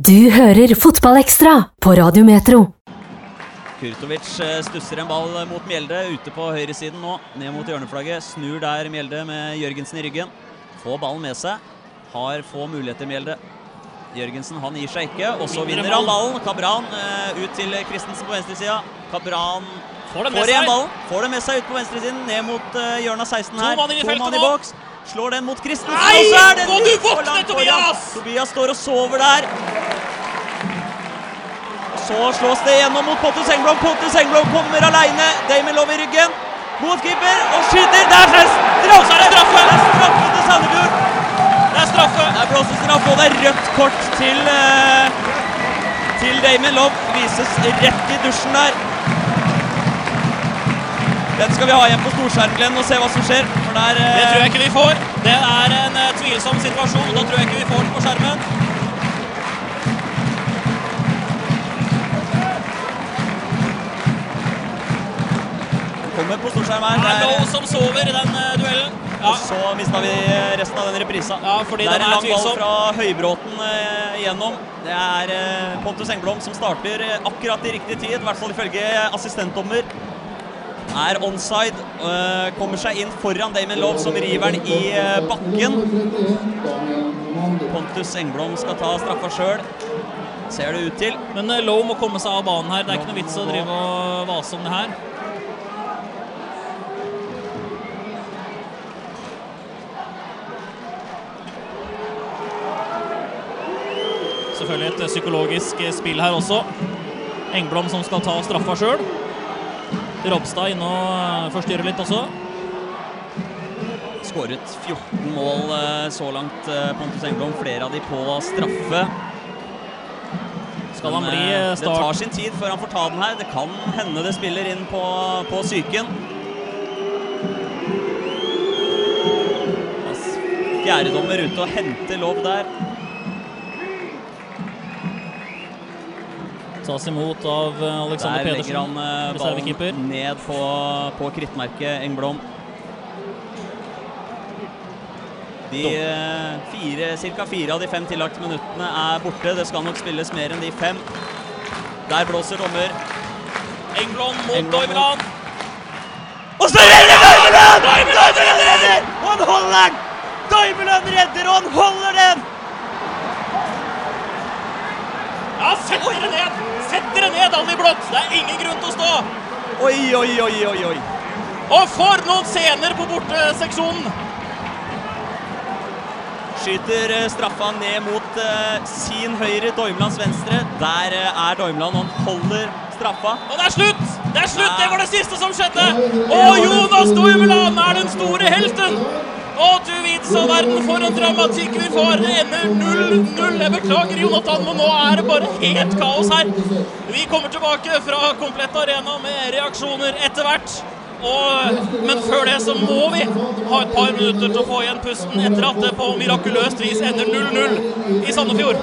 Du hører Fotballekstra på Radiometro. Kurtovic eh, stusser en ball mot Mjelde ute på høyresiden nå. Ned mot hjørneflagget. Snur der Mjelde med Jørgensen i ryggen. Får ballen med seg. Har få muligheter, Mjelde. Jørgensen han gir seg ikke, og så vinner han ballen. Kabran eh, ut til Christensen på venstresida. Kabran Får får igjen ballen. Får det med seg ut på venstresiden, ned mot hjørnet av 16 her. mann i to mann i boks. Slår den mot Christensen, Nei! og så er den Må du litt for våkne, langt foran. Tobias! Tobias står og sover der. Så slås det gjennom mot Pontus Engblom. Pontus Engblom kommer aleine. Damon Love i ryggen. Mot keeper og skyter. Der er! Så er det straffe! Det er straffe til Sandefjord. Det er straffe. Der blåses straff, og det er rødt kort til eh, til Damon Love. Vises rett i dusjen der. Den skal vi ha igjen på storskjerm, Glenn, og se hva som skjer. Der eh, Det tror jeg ikke vi får. Det er en eh, tvilsom situasjon. Da tror jeg ikke vi får den på skjermen. Kommer på storskjerm her. Det er Lowe som sover i den eh, duellen. Ja, Og så mista vi resten av den reprisa. Ja, fordi det er en lang ball fra Høybråten eh, igjennom. Det er eh, Pontus Engblom som starter akkurat i riktig tid, i hvert fall ifølge assistentdommer. Er onside. kommer seg inn foran Damon Love, som river den i bakken. Pontus Engblom skal ta straffa sjøl. Ser det ut til. men Lowe må komme seg av banen her. Det er ikke noe vits å drive og vase om det her. Selvfølgelig et psykologisk eh, spill her også. Engblom som skal ta straffa sjøl. Robstad inne og eh, forstyrrer litt også. Skåret 14 mål eh, så langt, Pontus Engblom. Flere av de på straffe. Skal han bli eh, Det tar sin tid før han får ta den her. Det kan hende det spiller inn på, på psyken. Fjerdedommer ute og henter lov der. Tas imot av eh, Alexander Der legger han Pedersen, eh, ballen ned på, på krittmerket Engblom. De eh, fire, cirka fire av de fem tillagte minuttene er borte. Det skal nok spilles mer enn de fem. Der blåser dommer. Engblom mot Engblom Doimeland. Og så redder Doimeland! Doimeland redder! Og han holder den! Doimeland redder, og han holder den! Ja, sett dere ned! Sett dere ned, alle i blått! Det er ingen grunn til å stå! Oi, oi, oi, oi, oi. Og for noen scener på borteseksjonen! Skyter eh, straffa ned mot eh, sin høyre, Doimlands venstre. Der eh, er Doimland, han holder straffa. Og det er slutt! Det er slutt! Det var det siste som skjedde! Og Jonas Doimeland er den store helten! Og du all verden for en dramatikk vi får! Det ender 0-0. Jeg beklager, Jonathan, men nå er det bare helt kaos her. Vi kommer tilbake fra komplett arena med reaksjoner etter hvert. Og, men før det så må vi ha et par minutter til å få igjen pusten etter at det på mirakuløst vis ender 0-0 i Sandefjord.